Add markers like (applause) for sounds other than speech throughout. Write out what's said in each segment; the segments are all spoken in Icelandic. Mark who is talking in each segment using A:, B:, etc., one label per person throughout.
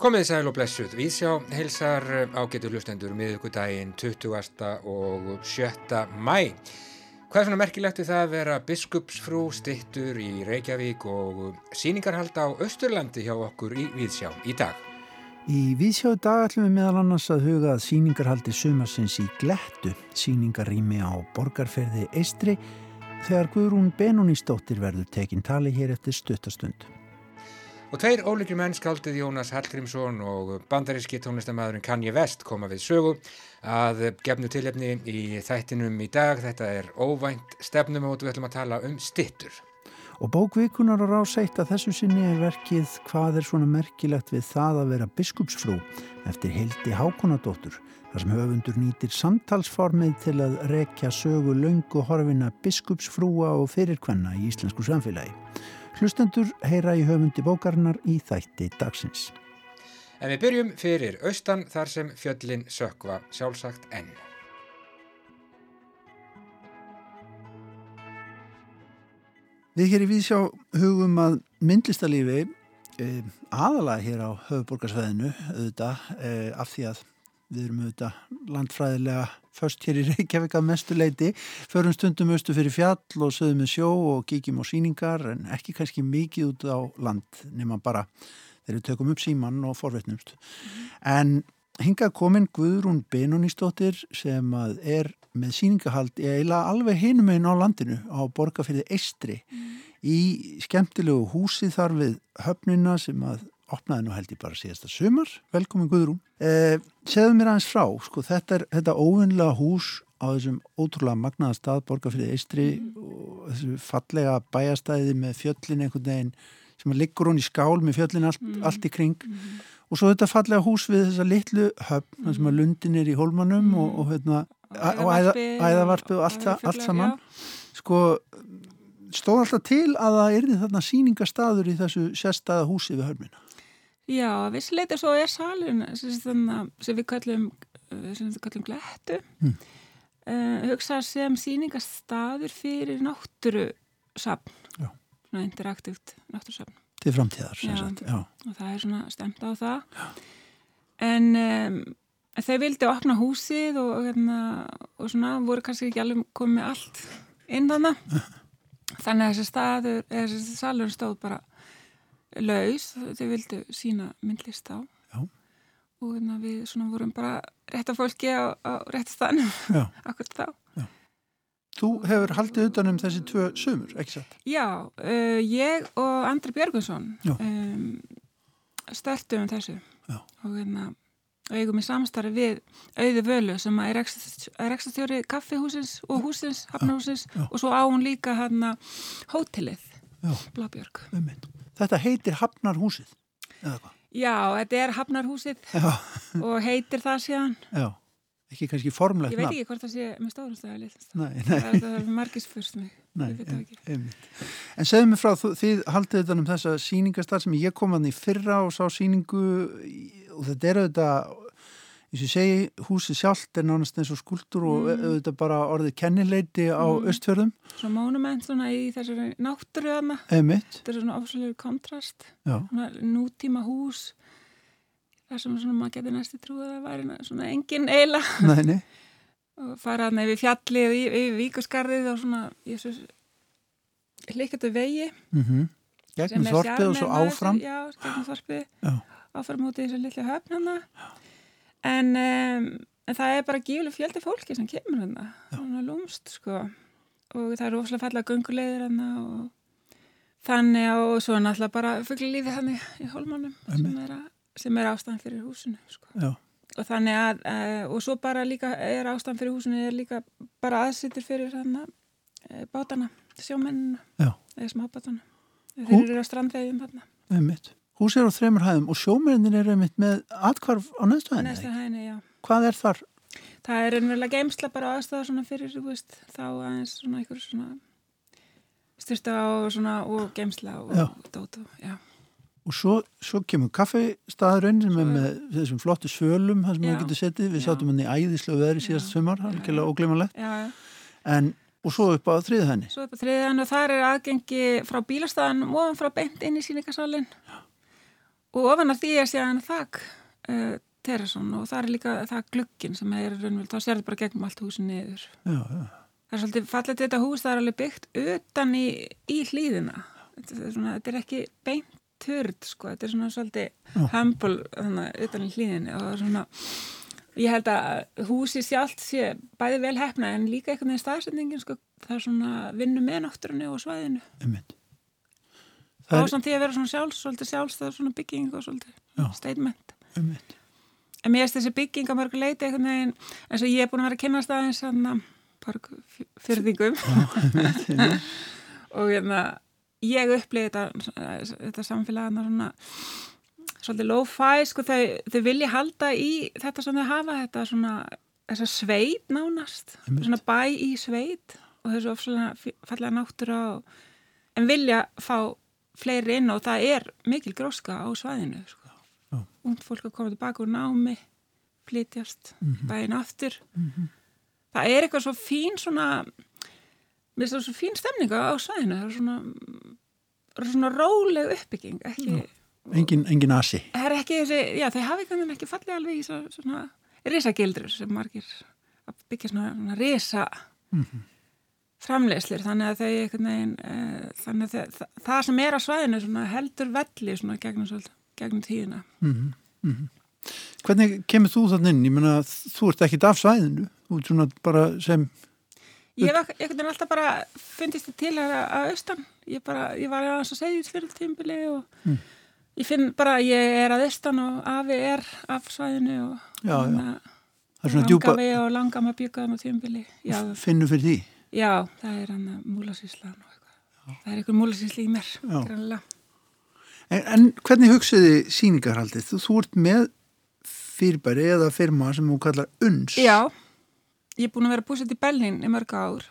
A: Komið sæl og blessuð. Við sjá helsar ágetur hlustendur miðugudaginn 20. og 7. mæ. Hvað er svona merkilegt við það að vera biskupsfrú stittur í Reykjavík og síningarhald á Östurlandi hjá okkur í Víðsjá í dag?
B: Í Víðsjá í dag ætlum við meðal annars að huga að síningarhaldi sumarsins í Glettu, síningarrými á borgarferði Eistri, þegar Guðrún Benónísdóttir verður tekinn tali hér eftir stuttastund.
A: Og tveir ólíkri menn skaldið Jónas Hallgrímsson og bandaríski tónlistamæðurinn Kanye West koma við sögu að gefnu tilhefni í þættinum í dag. Þetta er óvænt stefnum og við ætlum að tala um stittur.
B: Og bókvikunar á ráseitt að þessu sinni er verkið hvað er svona merkilegt við það að vera biskupsfrú eftir Hildi Hákonadóttur þar sem höfundur nýtir samtalsformið til að rekja sögu laungu horfina biskupsfrúa og fyrirkvenna í íslensku samfélagi. Hlustendur heyra í höfundi bókarinnar í þætti dagsins.
A: En við byrjum fyrir austan þar sem fjöllin sökva sjálfsagt enn.
B: Við hér í Víðsjá hugum að myndlistalífi eh, aðalega hér á höfuborgarsveðinu auðvitað eh, af því að við erum auðvitað landfræðilega först hér í Reykjavík að mestu leiti förum stundum austu fyrir fjall og sögum með sjó og kíkjum á síningar en ekki kannski mikið út á land nema bara þegar við tökum upp síman og forvetnumst mm. en hingað komin Guðrún Benónísdóttir sem að er með síningahald í eiginlega alveg hinum einn á landinu á borgarfyrði Eistri mm. í skemmtilegu húsi þar við höfnina sem að opnaði nú held ég bara síðasta sumar velkomin Guðrún eh, segðu mér aðeins frá, sko, þetta er þetta óvinnlega hús á þessum ótrúlega magnaða stað borgarfyrði Eistri mm. og þessu fallega bæjastæði með fjöllin einhvern veginn sem að liggur hún í skál með fjöllin allt, mm. allt í kring mm. og svo þetta fallega hús við þessa litlu höfn mm. sem að lundin er í hólmanum og, og hérna og æðavarpi og allt, og allt saman sko stóð alltaf til að það erði þarna síningastadur í þessu sérstaða húsi við hörmina
C: Já, vissileita svo er salun sem við kallum sem við kallum glettu mm. uh, hugsa sem síningastadur fyrir náttúrusafn svona interaktíft náttúrusafn
B: til framtíðar
C: já, já. og það er svona stemt á það já. en um, Þau vildi opna húsið og, hérna, og svona voru kannski ekki alveg komið allt inn þannig. Þannig að þessi staður, þessi salur stóð bara laus. Þau vildi sína myndlist á. Já. Og hérna, við vorum bara rétt af fólki á, á rétt stannum. (laughs) Akkur þá. Já.
B: Þú hefur haldið utanum þessi tvö sömur, ekki satt?
C: Já, uh, ég og Andri Björgunsson um, startum þessu. Já. Og hérna og eigum í samstarfi við auði völu sem er rekstastjóri kaffihúsins og húsins, hafnahúsins og svo á hún líka hann hótelið, Blabjörg
B: Þetta heitir Hafnarhúsið eða hvað?
C: Já, þetta er Hafnarhúsið (laughs) og heitir það síðan.
B: Já, ekki kannski formlegt
C: Ég veit ekki hvort það sé með stórumstæði það er margisfyrst mig. Nei, en, en,
B: en segðu mig frá því haldið þetta um þessa síningastar sem ég kom að því fyrra og sá síningu og þetta er auðvitað eins og segi, húsi sjálft er nánast eins og skuldur og mm. auðvitað bara orðið kennileiti á mm. östfjörðum
C: Svo monument svona í þessari náttúruðana
B: Þetta
C: er svona ofsluður kontrast. Svona nútíma hús. Þar sem svona maður getur næstu trúið að það væri svona engin eila.
B: Nei, nei. (laughs)
C: Og faraðna yfir fjallið yfir víkusgarðið og svona hlikkatu vegi.
B: Mm -hmm. Gegnum þorpið og svo áfram.
C: Já, gegnum þorpið. Áfram út í þessu lilla höfnana en, um, en það er bara gífileg fjöldi fólki sem kemur hérna svona lúmst sko. Og það er ofslega falla gungulegðir hérna og þannig og svo náttúrulega bara fuggli lífi þannig í hólmannum sem er, sem er ástæðan fyrir húsinu sko. Já. og þannig að uh, og svo bara líka er ástæðan fyrir húsinu er líka bara aðsittir fyrir hérna bátana, sjómennina eða smábátana. Þeir eru á strandveginn þarna.
B: Ummitt Hús er á þremur hæðum og sjómyndin er einmitt með atkvarf á næstu hæðinu.
C: Næstu hæðinu, já.
B: Hvað er þar?
C: Það er einverlega geimsla bara aðstæða svona fyrir, þú veist, þá aðeins svona einhver svona styrsta og svona og geimsla og, og dótu, já.
B: Og svo, svo kemur kaffestaðurinn sem er með þessum flottu svölum sem við getum settið. Við sátum hann í æðislega veðri síðast sömur, alveg óglimalegt.
C: Já, já.
B: En Og svo upp á þriðhenni?
C: Svo upp á þriðhenni og þar er aðgengi frá bílastæðan ofan frá beint inn í síningasalinn og ofan af því að sé hann þakk uh, Teresson og það er líka það glukkin sem er raunvöld, þá sér þetta bara gegnum allt húsin niður.
B: Já, já.
C: Það er svolítið fallið þetta hús, það er alveg byggt utan í, í hlýðina. Þetta er, svona, þetta er ekki beint törd, sko, þetta er svona svolítið þannig, utan í hlýðinu og svona, ég held að húsi sjálft sé bæði vel hefna en líka einhvern veginn staðsendingin, sko, það er svona vinnu með náttúrunni og svæðinu.
B: Einmitt.
C: Það er samt því að vera svona sjálfs, svolítið sjálfs, það er svona bygging og svolítið statement.
B: Einmitt.
C: En mér erst þessi bygging að mörgu leiti eitthvað neginn, eins og ég er búin að vera að kynast aðeins svona fyrðingum (laughs) og hérna ég upplýði þetta, þetta samfélagana svona svolítið low-fi, sko þau, þau vilja halda í þetta sem þau hafa, þetta svona þessa sveit nánast, svona bæ í sveit og þessu ofslega fallega náttúra og, en vilja fá fleiri inn og það er mikil gróska á svæðinu, sko und fólk að koma tilbaka úr námi flytjast mm -hmm. daginn aftur mm -hmm. það er eitthvað svo fín svona mér finnst það svo fín stemninga á svæðinu það er svona, svona róleg uppbygging ekki,
B: engin, engin asi
C: það er ekki þessi, já þau hafi kannan ekki fallið alveg í svona, svona risagildrur sem margir að byggja svona, svona risa mm -hmm. Framlegslir þannig að þau eitthvað neginn uh, þannig að það, það sem er á svæðinu heldur velli svona gegnum gegnum tíðina. Mm -hmm. Mm
B: -hmm. Hvernig kemur þú þannig inn? Ég menna, þú ert ekkit af svæðinu, ert svona bara sem...
C: Ég ekkert en alltaf bara fundist þetta til að, að austan. Ég, bara, ég var aðeins að segja því fyrir tímbili og mm. ég finn bara að ég er að austan og afi er af svæðinu og
B: já, já.
C: langafi djúpa... og langam að byggja um á tímbili.
B: Finnur fyrir því?
C: Já, það er hann að eitthvað. Það er einhver múlasísli í mér.
B: En, en hvernig hugsaði síningarhaldið? Þú, þú ert með fyrirbæri eða firma sem þú kallar UNS.
C: Já, ég er búin að vera búsett í Bellin í mörg ár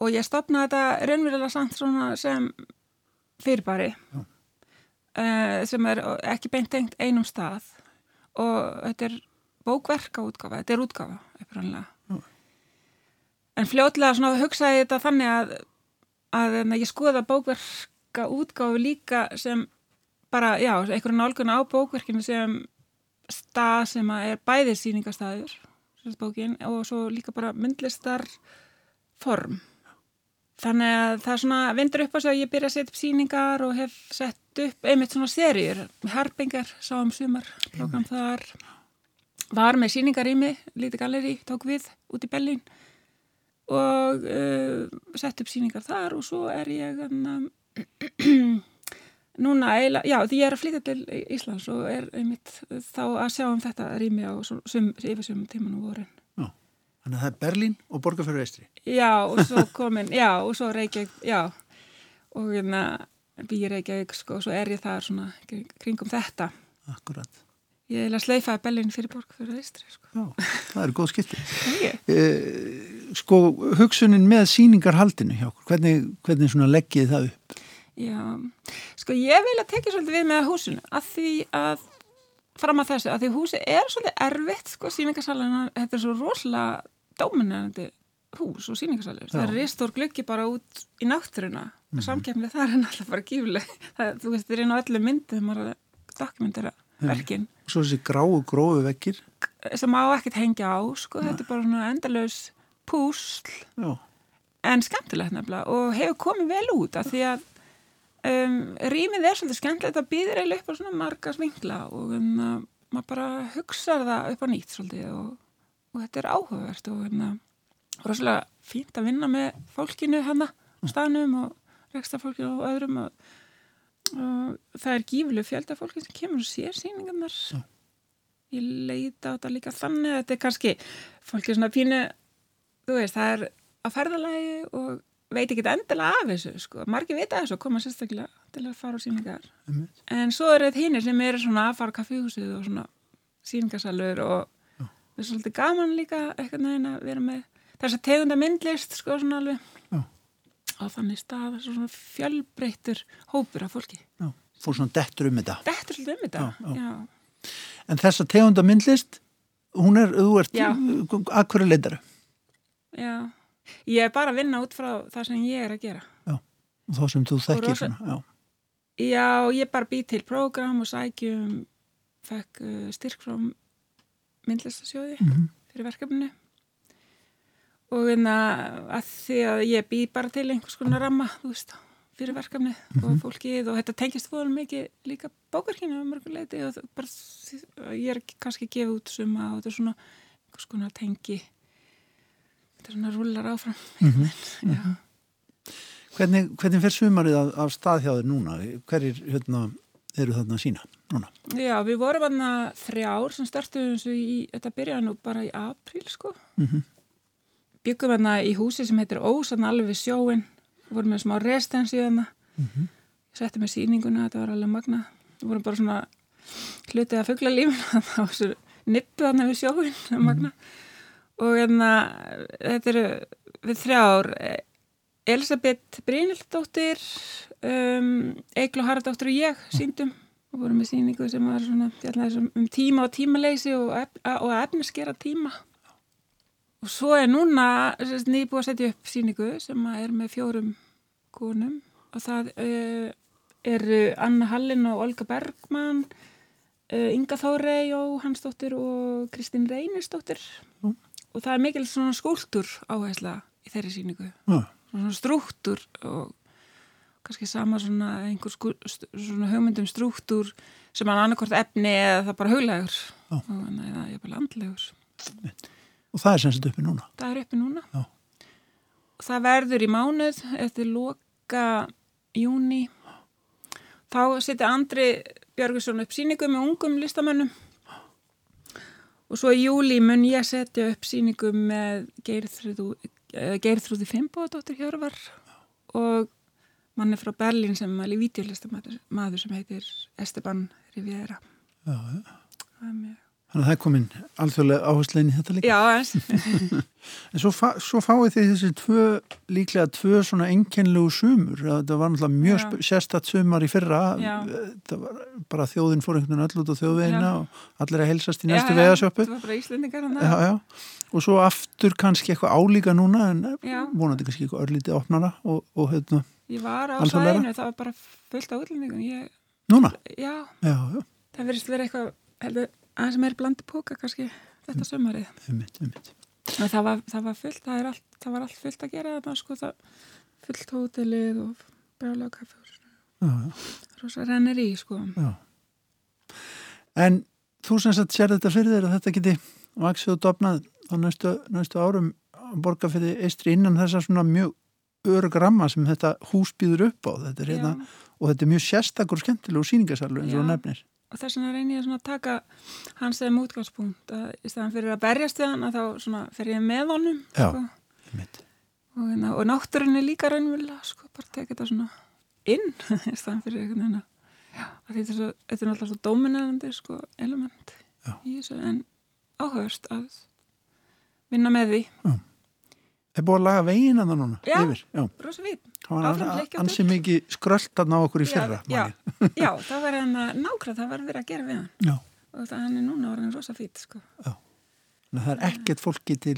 C: og ég stopnaði þetta raunverulega samt sem fyrirbæri uh, sem er ekki beint tengt einum stað og þetta er bókverka útgafa, þetta er útgafa uppræðanlega. En fljótlega svona hugsaði þetta þannig að, að, að ég skoða bókverka útgáfi líka sem bara, já, einhverju nálgun á bókverkinu sem stað sem er bæðir síningarstaður bókin, og svo líka bara myndlistar form þannig að það svona vindur upp á sig að ég byrja að setja upp síningar og hef sett upp einmitt svona serjur Herpingar, sáum sumar program þar. Var með síningar í mig, lítið galleri tók við út í Bellin og uh, sett upp síningar þar og svo er ég um, (clears throat) Núna, já, því ég er að flytja til Íslands og er einmitt þá að sjá um þetta rými á sum, yfir sumum tíman og vorin.
B: Já, þannig að það er Berlín og Borgarfjörður Eistri.
C: Já, og svo (laughs) komin, já, og svo Reykjavík, já, og hérna býr Reykjavík, sko, og svo er ég þar svona kringum þetta.
B: Akkurat.
C: Ég er að sleifaði Berlín fyrir Borgarfjörður Eistri, sko.
B: Já, það er góð skipti. Eh, sko, hugsunin með síningarhaldinu hjá, hvernig, hvernig svona leggjið það upp?
C: Já, sko ég vil að tekja svolítið við með húsinu að því að fram að þessu, að því húsi er svolítið erfitt sko, síningarsalina, þetta er svo rosalega dóminandi hús og síningarsalir, það er ristór glöggi bara út í náttúruna, mm. samkemlið það er alltaf bara gífleg, það, þú veist, þetta er einu á öllu myndið, maður dokumentera verkin.
B: Svo þessi gráu grófu vekkir
C: sem á ekkert hengja á, sko, Nei. þetta er bara svona endalös púsl Já. en skemmtilegt nefnilega og hefur komið vel út af því að um, rýmið er svolítið skemmtilegt að býðir eiginlega upp á svona marga svingla og um, maður bara hugsa það upp á nýtt svolítið og, og þetta er áhugavert og um, rosalega fínt að vinna með fólkinu hana á staðnum og rekstafólkinu og öðrum og það er gífileg fjölda fólki sem kemur og sér síningarnar ja. ég leita á þetta líka þannig að þetta er kannski fólki svona pínu þú veist það er á ferðalagi og veit ekki endilega af þessu sko. margir vita þessu og koma sérstaklega til að fara á síningar mm. en svo er þetta hinn sem er svona að fara á kaffihúsið og svona síningarsalur og það er svolítið gaman líka eitthvað næðin að vera með þess að tegunda myndlist sko svona alveg. Á þannig stað svona fjölbreyttur hópur af fólki
B: Já. fór svona dettur um þetta
C: dettur um þetta
B: en þess að tegunda myndlist hún er, þú ert að hverju leitara
C: Já Ég er bara að vinna út frá það sem ég er að gera.
B: Já, og þá sem þú þekkir
C: rosa-
B: svona, já.
C: Já, ég bara bý til prógram og sækjum, fekk uh, styrk frá myndlistasjóði
B: Mhm.
C: fyrir verkefninu og einna að því að ég bý bara til einhvers konar ramma, veist, fyrir verkefni og fólkið og þetta tengist fóðum mikið líka bókarkinu um mörgur leiti og bara, ég er kannski gefa út suma og þetta er svona einhvers konar tengi þetta er svona rúlar áfram
B: Mhm. (laughs)
C: Já.
B: Hvernig, hvernig fer sumarið af, af stað hjá þér núna? Hverjir hérna, eru þarna sína núna?
C: Já, við vorum aðna þrjár sem startuðum í, þetta byrjaði nú bara í apríl sko. Byggum aðna í húsi sem heitir Ós, aðna alveg við sjóin, vorum með smá residensi aðna,
B: Mhm.
C: settum með sýninguna, þetta var alveg magna. Við vorum bara svona hlutið að fuggla lífin, (laughs) það var svo nippu aðna við sjóin, magna. Og aðna, þetta eru við þrjár, eh, Elisabeth Brynildóttir, um, Eiklo Haraldóttir og ég síndum og vorum með síningu sem var svona um tíma og tímaleysi og, ef, og efniskera tíma og svo er núna nýbúið að setja upp síningu sem að er með fjórum konum. Og það uh, eru Anna Hallin og Olga Bergman uh, Inga Þórei og Hansdóttir og Kristín Reynisdóttir.
B: Mm.
C: og það er mikil svona skúltur áhersla í þeirri síningu
B: Já,
C: svona strúktur og kannski sama svona einhver svona hugmyndum strúktur sem er annarkort efni eða það bara huglegur
B: Já.
C: og eða ég bara andlegur
B: og það er sem sagt uppi núna.
C: það er uppi núna
B: Já.
C: það verður í mánuð eftir loka júni þá setja Andri Björgusson upp síningu með ungum listamönnum og svo í júli mun ég setja upp síningu með eh, Geirþrúði Fimbóðdóttir Hjörvar og manni frá Berlín sem er vídeolistamaður maður sem heitir Esteban Riviera
B: Já, já.
C: Það er mjög-
B: Þannig að það er komin alþjóðlega áherslu inn í þetta líka.
C: Já, (laughs) eins
B: En svo, fa svo fáið þið þessi tvö, líklega tvö svona enkenlegu sumur. Það var náttúrulega mjög sérstætt sumar í fyrra.
C: Já.
B: Það var bara þjóðin fór einhvern veginn öll út á þjóðveginna og allir að heilsast í næstu
C: Já, já. Það var bara Íslendingar hann
B: Já, já. Og svo aftur kannski eitthvað álíka núna en
C: Já.
B: vonandi kannski eitthvað örlítið opnara og, og hérna,
C: Ég var á svæðinu, það var bara fullt á útlendingum. Ég,
B: núna.
C: já,
B: Já, já,
C: aðeins meir blandi póka kannski þetta sömarið.
B: einmitt.
C: En það var, það var fullt, það, allt, það var allt fullt að gera þarna, sko, fullt hótelið og kaffehús.
B: Já, já.
C: Rosa rennir í, sko.
B: Já. En þú sem sagt sér þetta fyrir þér að þetta geti vaksið og dopnað á næstu, næstu árum að borga fyrir eistri innan þessa svona mjög örug ramma sem þetta hús býður upp á þetta er hérna, og þetta er mjög sérstakur skemmtilegu síningasalur eins og nefnir
C: Og þess vegna reynir ég að taka hans sem útgangspunkt að í staðan fyrir að berjast við hann að þá fer ég með honum,
B: Já.
C: sko. Og, hérna, og náttúrunni líka raunverulega sko, bara tekið þetta svona inn (laughs) í staðan fyrir einhvern veginn að já, þetta, er er náttúrulega svo dominandi sko, element
B: Já.
C: í þessu en áhugast að vinna með því
B: Er búið að laga veginn að það núna?
C: Já.
B: Já.
C: rosa fín,
B: Það var
C: Áfram
B: ans-
C: bleikjóttur.
B: ansi mikið skröldan á okkur í fyrra.
C: já,
B: ég. (laughs)
C: já, (laughs) það var hann að nákvæmlega það var verið að gera við hann
B: Já.
C: og það hann er núna orðin rosa fít sko.
B: Það er ekkert fólki til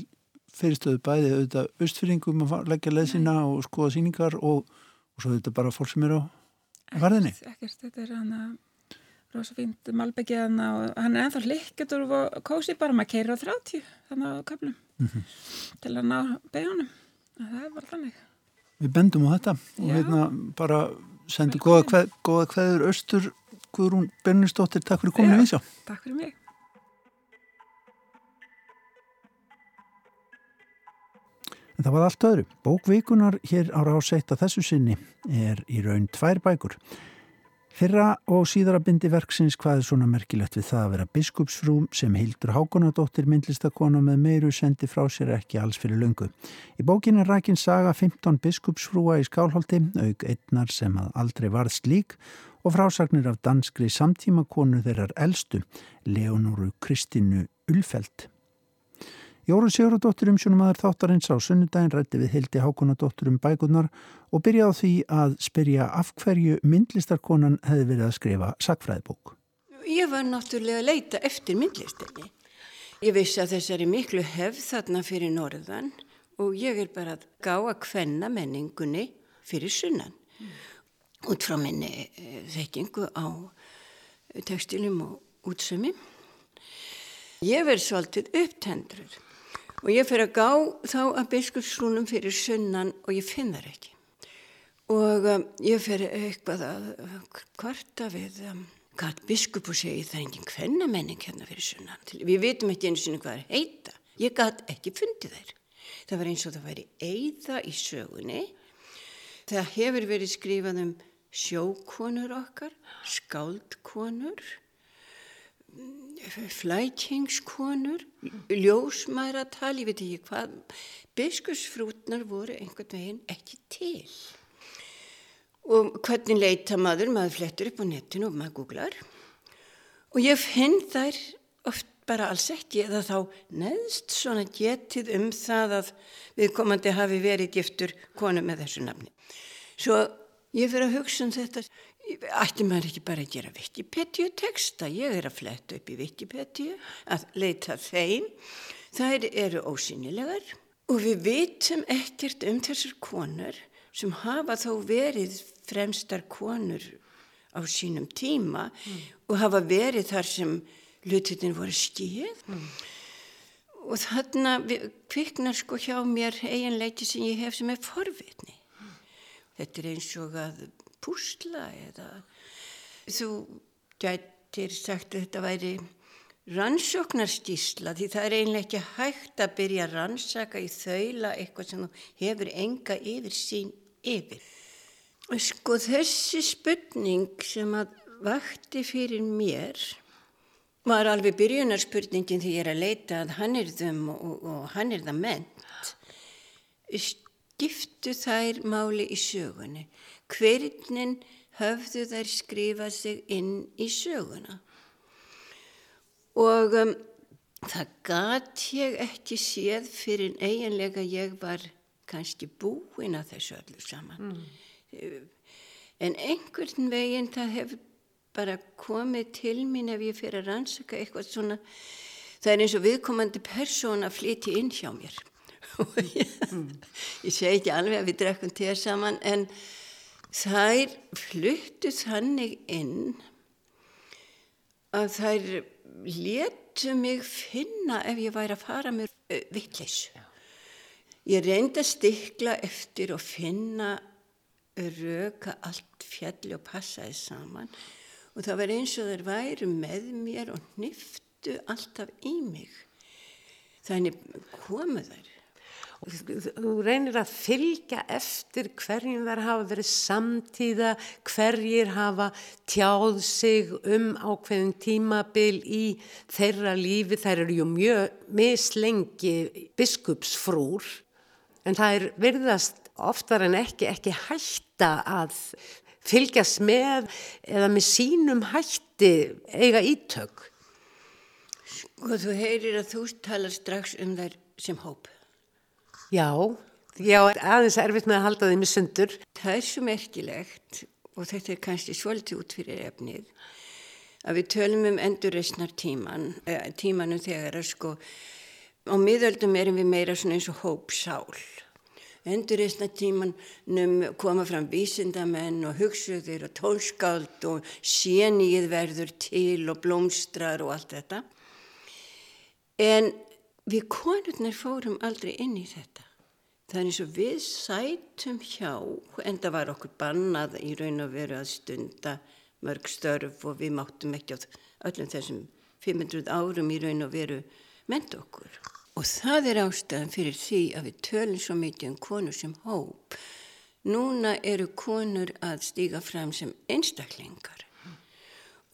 B: fyrirstöðu bæði auðvitað austfyrringum að leggja leið sína og skoða síningar og, og svo auðvitað bara fólk sem er á Varðinni?
C: ekkert, ekkert, þetta er hann að rosa fínt malbyggja hann og hann er ennþá hlikketur og kósi bara maður keira á 30 þannig á köflum
B: Mhm.
C: til að ná beigjónum það bara þannig
B: Við bendum á þetta og hérna bara sendi góða, kveð, góða kveður austur Guðrún Bernisdóttir, takk fyrir kominu við sjá.
C: takk fyrir mig
B: En það var allt öðru. Bókvíkunar hér á ráseitt að þessu sinni er í raun tvær bækur. Fyrra og síðara bindi verksins hvað er svona merkilegt við það að vera biskupsfrú sem Hildur Hákonadóttir myndlistakona með meiru sendi frá sér ekki alls fyrir löngu. Í bókin er rækin saga 15 biskupsfrúa í skálholti, auk einnar sem að aldrei varð slík og frásagnir af danskri samtímakonu þeirrar elstu, Leonoru Kristínu Ulfeld. Jórun Sigurðardóttir umsjónum aður þáttarins á sunnudaginn rætti við Hildi Hákonadóttir um bækurnar og byrjaði á því að spyrja af hverju myndlistarkonan hefði verið að skrifa sakfræðibók.
D: Ég var náttúrulega að leita eftir myndlistinni. Ég vissi að þessari miklu hefð þarna fyrir norðan og ég er bara að gá að kvenna menningunni fyrir sunnan mm. út frá minni e, þekkingu á tekstilum og útsömi. Ég verð svolítið upptendrur og ég fyrir að gá þá að biskupsrúnum fyrir sunnan og ég finn þar ekki. Og um, ég fyrir eitthvað að kvarta við um, hvað biskup og segi það er enginn kvennamenning hérna fyrir sunnan. Við vitum ekki eins og hvað er heita. Ég gæt ekki fundið þær. Það var eins og það væri eigða í sögunni. Það hefur verið skrifað um sjókonur okkar, skáldkonur, flækingskonur, ljósmæratal, ég veit ekki hvað, biskusfrútnar voru einhvern veginn ekki til. Og hvernig leita maður, maður flettur upp á netinu og maður googlar og ég finn þær oft bara alls ekki eða þá neðst svona getið um það að viðkomandi hafi verið giftur konu með þessu nafni. Svo ég fyrir að hugsa um þetta, ætti maður ekki bara að gera Wikipedia texta, ég er að fletta upp í Wikipedia að leita þeim, þær eru ósynilegar og við vitum ekkert um þessar konur sem hafa þó verið fremstar konur á sínum tíma mm. og hafa verið þar sem hlutin voru skið mm. og þarna kviknar sko hjá mér eiginleiti sem ég hef sem er forvitni mm. þetta er eins og að púsla eða þú gætir sagt að þetta væri rannsóknarstísla því það er einlega ekki hægt að byrja að rannsaka í þaula eitthvað sem þú hefur enga yfir sín yfir. Sko þessi spurning sem að vakti fyrir mér var alveg byrjunarspurningin því ég er að leita að hann er þum og, og hann er það ment skiptu þær máli í sögunni. Hvernig höfðu þær skrifað sig inn í söguna. Og um, það gat ég ekki séð fyrir eiginlega ég var kannski búin að þessu öllu saman. Mm. en einhvern veginn það hefur bara komið til mín ef ég fyrir að rannsaka eitthvað svona. Það er eins og viðkomandi persóna flyti inn hjá mér (laughs) ég, segi ekki alveg að við drekkum tér saman en þær fluttu þannig inn að þær letu mig finna ef ég væri að fara með vittleysu ég reyndi að stikla eftir og finna röka allt fjalli og passaði saman og það var eins og þeir væru með mér og nýftu alltaf í mig. Þannig komu þær.
E: Þú reynir að fylgja eftir hverjum þær hafa verið samtíða, hverjir hafa tjáð sig um ákveðin tímabil í þeirra lífi. Þær eru ju mjög mislengi biskupsfrúr en það er virðast oftar en ekki ekki hætta að fylgjast með eða með sínum hætti eiga ítök?
D: Sko þú heyrir að þú talar strax um þær sem hóp.
E: Já, já, aðeins erfitt með að halda þeim í sundur.
D: Það er svo merkilegt og þetta er kannski svolítið út fyrir efnið að við tölum um endurreysnar tíman, eh, tímanum þegar að sko á miðöldum erum við meira svona eins og hópsál endurreysna tímanum koma fram vísindamenn og hugsuðir og tólskáld og sénið verður til og blómstrar og allt þetta. En við konurnar fórum aldrei inn í þetta. Það er eins og við sætum hjá, en það var okkur bannað í raun og veru að stunda mörg störf og við máttum ekki á öllum þessum 500 árum í raun og veru ment okkur. Og það er ástæðan fyrir því að við tölum svo mikið um konur sem hóp. Núna eru konur að stíga fram sem einstaklingar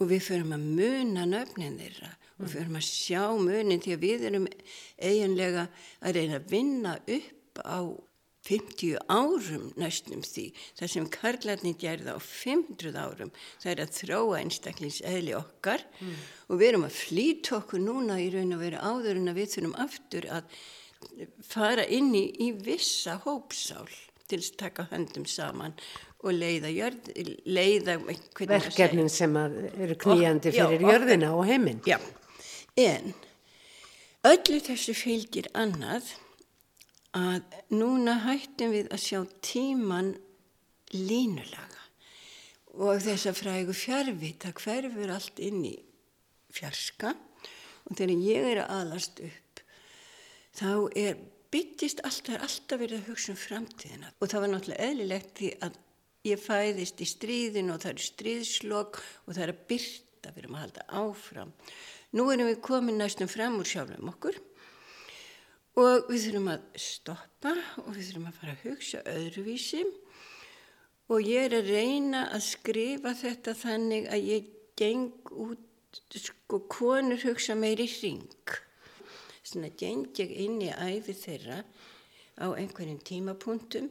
D: og við förum að muna nöfnin þeirra og við förum að sjá munin því að við erum eiginlega að reyna að vinna upp á 50 árum næstum því það sem karlarnir gerða á 500 árum. Það er að þróa einstaklings eðli okkar. Mm. og við erum að flýta okkur núna í raun og vera áður en að við þurfum aftur að fara inn í, í vissa hópsál til að taka höndum saman og leiða, jörð, leiða
E: verkefnin sem eru kníjandi fyrir já, jörðina og heiminn
D: en öllu þessu fylgir annað að núna hættum við að sjá tíman línulaga og þess að frægu fjárvita hverfur allt inn í fjarska og þegar ég er að alast upp þá er byttist alltaf, alltaf verið að hugsa um framtíðina og það var náttúrulega eðlilegt því að ég fæðist í stríðin og það er stríðslokk og það er að byrta, við erum að halda áfram. Nú erum við komin næstum fram úr sjálfum okkur og við þurfum að stoppa og við þurfum að fara að hugsa öðruvísi og ég er að reyna að skrifa þetta þannig að ég geng út, sko konur hugsa meir í hring svona geng ég inn í æfi þeirra á einhverjum tímapunktum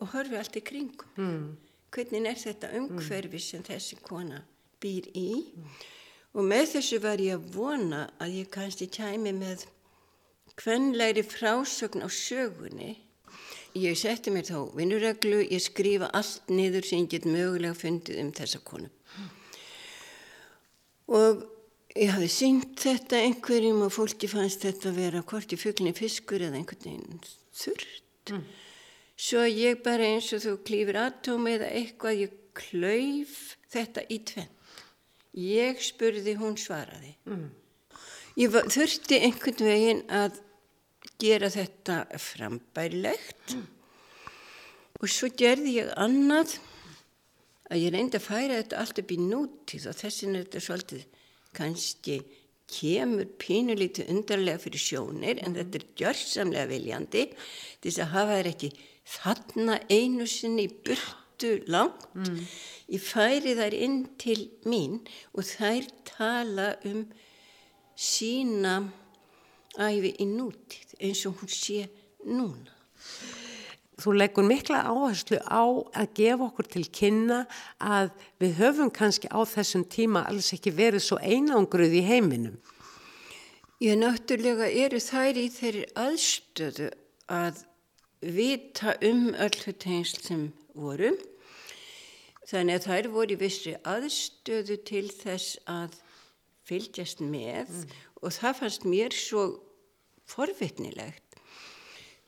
D: og horfi allt í kringum. Mm. Hvernig er þetta umhverfi sem þessi kona býr í? Mm. Og með þessu var ég að vona að ég kannski kæmi með hvernleiri frásögn á sögunni. Ég setti mér þá vinnureglu, ég skrifa allt niður sem ég get mögulega fundið um þessa konu. Og ég hafi syngt þetta einhverjum og fólki fannst þetta að vera hvort í fugglinni fiskur eða einhvern veginn þurrt mm. svo ég bara eins og þú klýfur atómi eða eitthvað ég klauf þetta í tvenn ég spurði, hún svaraði mm. ég var, þurfti einhvern veginn að gera þetta frambærlegt mm. og svo gerði ég annað að ég reyndi að færa þetta allt upp í nútíð og þessin er þetta svolítið kannski kemur pínulítið undarlega fyrir sjónir en þetta er gjörsamlega viljandi til þess að hafa þær ekki þarna einu sinni í burtu langt mm. ég færi þær inn til mín og þær tala um sína æfi í nútið eins og hún sé núna
E: þú leggur mikla áherslu á að gefa okkur til kynna að við höfum kannski á þessum tíma alls ekki verið svo einangruð í heiminum.
D: Ég náttúrulega eru þær í þeirri aðstöðu að vita um öllu tengsl sem voru. Þannig að þær voru í vissri aðstöðu til þess að fylgjast með mm. og það fannst mér svo forvitnilegt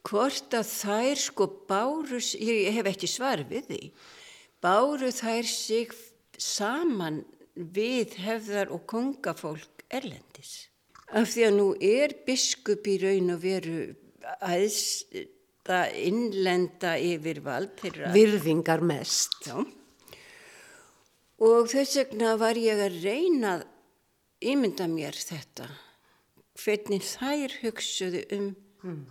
D: hvort að þær sko báru, ég hef ekki svar við því, báru þær sig saman við hefðar og kongafólk erlendis. Af því að nú er biskup í raun og veru aðsta innlenda yfirvald.
E: Virðingar mest.
D: Já. Og þess vegna var ég að reyna að ímynda mér þetta. Hvernig þær hugsuðu um mm.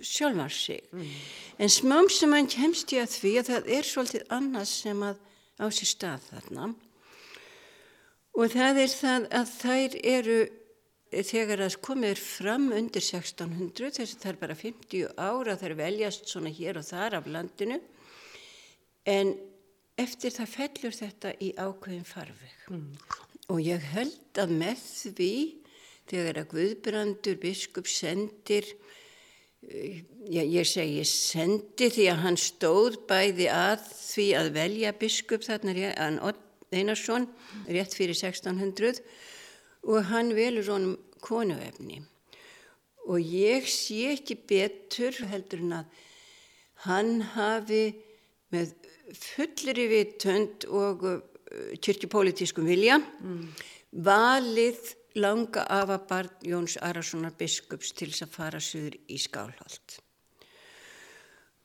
D: sjálfar sig mm. en smám sem hann kemst ég að því að það er svolítið annars sem að á sér stað þarna og það er það að þær eru þegar það komir fram undir 1600 þess að það er bara 50 ára þær veljast svona hér og þar af landinu en eftir það fellur þetta í ákveðin farveg mm. og ég held að með því þegar að Guðbrandur biskup sendir Já, ég segi sendi því að hann stóð bæði að því að velja biskup þarna Einarsson rétt fyrir 1600 og hann velur honum konuefni og ég sé ekki betur heldur en að hann hafi með fullri vitönd og uh, kyrkjupolítiskum vilja mm. valið langa afabarn Jóns Arasonar biskups til þess að fara söður í skálhald.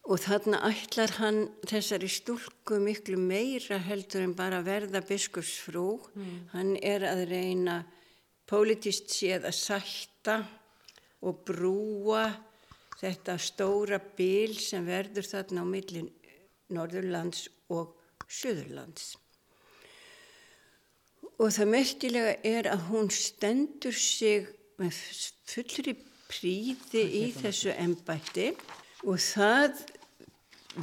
D: Og þarna ætlar hann þessari stúlku miklu meira heldur en bara verða biskupsfrú. Mm. Hann er að reyna politist séð að sætta og brúa þetta stóra bíl sem verður þarna á millin Norðurlands og Suðurlands. Og það merkilega er að hún stendur sig með fullri príði í þessu ennbætti og það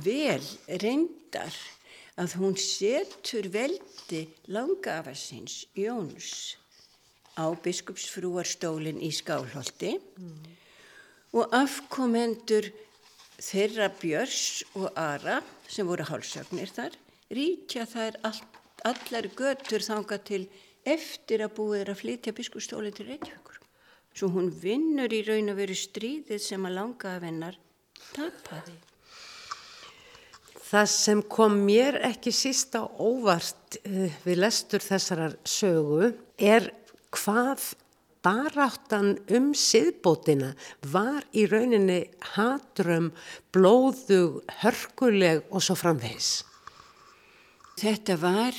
D: vel reyndar að hún setur veldi langafarsins Jóns á biskupsfrúarstólinn í Skálholti mm. og afkomendur þeirra Björns og Ara sem voru hálsögnir þar ríkja þær allt allar götur þanga til eftir að búið er að flytja biskupstóli til Reykjavíkur. Svo hún vinnur í raun að veru stríðið sem að langa af hennar tapaði.
E: Það sem kom mér ekki síst á óvart uh, við lestur þessarar sögu er hvað baráttan um siðbótina var í rauninni hatrum, blóðug, hörkuleg og svo framvegis.
D: Þetta var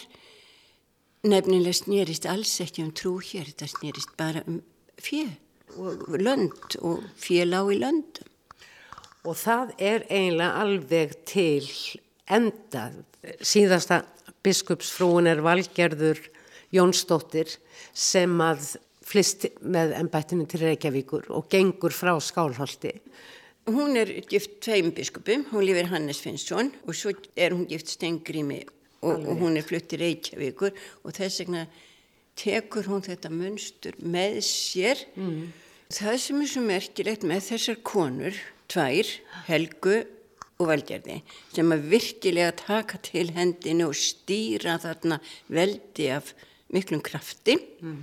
D: nefnilega snýrist alls ekki um trú hér, þetta snýrist bara um fjö og lönd og fjö lág í löndum.
E: Og það er eiginlega alveg til enda. Síðasta biskupsfrúin er valgerður Jónsdóttir sem að flist með ennbættinu til Reykjavíkur og gengur frá Skálholti.
D: Hún er gift tveim biskupum, hún lifir Hannes Finnsson og svo er hún gift Stengrími og, og hún er flutt í Reykjavíkur og þess vegna tekur hún þetta munstur með sér. Mm. Það sem er svo merkilegt með þessar konur, tvær, Helgu og Valgerði, sem að virkilega taka til hendinu og stýra þarna veldi af miklum krafti, mm.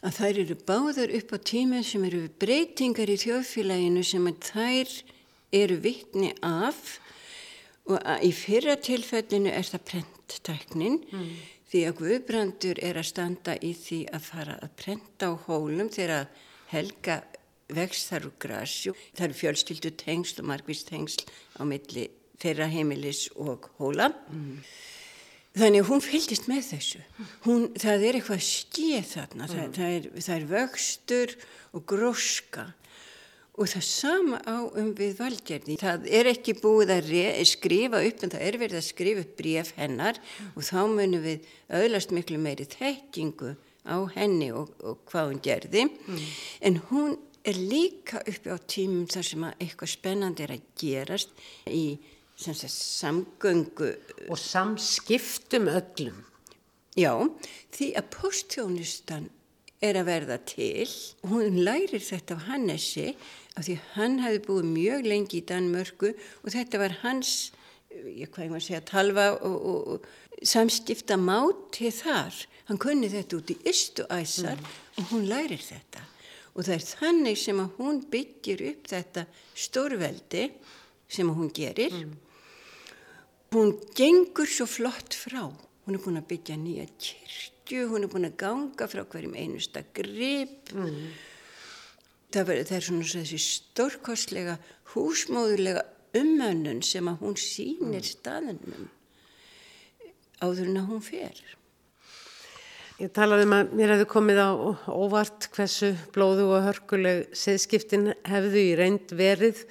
D: Að þær eru báðar upp á tíma sem eru breytingar í þjóðfélaginu sem að þær eru vittni af og í fyrra tilfellinu er það prenttæknin mm. því að Guðbrandur er að standa í því að fara að prenta á hólum þegar helga vext þar úr grasju. Það eru fjölskyldu tengsl og margvist tengsl á milli þeirra heimilis og hóla. Mm. Þannig hún fylgist með þessu. Hún, það er eitthvað skið þarna, mm. það, það, er, það er vöxtur og gróska og það sama á um við valgerði. Það er ekki búið að skrifa upp en það er verið að skrifa upp bref hennar mm. og þá munum við öðlast miklu meiri þekkingu á henni og, og hvað hún gerði. Mm. En hún er líka uppi á tímum þar sem eitthvað spennandi er að gerast í sagt, samgöngu
E: og samskiptum öllum.
D: Já, því að postþjónustan er að verða til. Hún lærir þetta af Hannesi af því hann hefði búið mjög lengi í Danmörku og þetta var hans ég hvað ég maður segja talva og, og, og samskipta máti þar. Hann kunni þetta út í ystu æsar mm. og hún lærir þetta. Og það er þannig sem að hún byggir upp þetta stórveldi sem hún gerir. Mm. Hún gengur svo flott frá hún er búin að byggja nýja kyrkju hún er búin að ganga frá hverjum einusta grip mm. það, var, það er svona þessi stórkostlega húsmóðulega umönnun sem að hún sýnir mm. staðunum áður en að hún fer
E: Ég talaði um að mér hefði komið á óvart hversu blóðu og hörkuleg siðskiptin hefðu í reynd verið.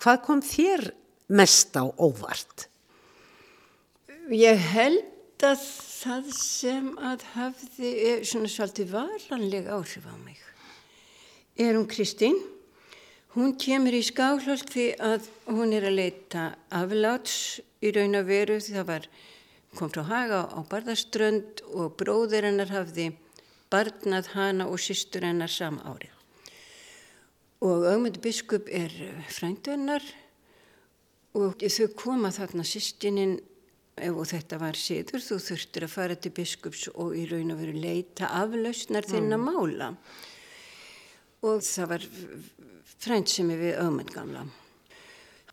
E: Hvað kom þér mest á óvart?
D: Ég held að það sem að hafði svona svolítið varanlega áhrif á mig er hún Kristín. Hún kemur í skáhlöld því að hún er að leita afláts í raun og veru því það var kom frá Haga á Barðaströnd og bróður hennar hafði barnað hana og sýstur hennar sama árið. Og augmyndu biskup er frændu hennar og þau koma þarna sýstininn og þetta var síður, þú þurftir að fara til biskups og í raun og veru leita aflausnar þinn að mm. mála. Og það var frænd sem er við augmynd gamla.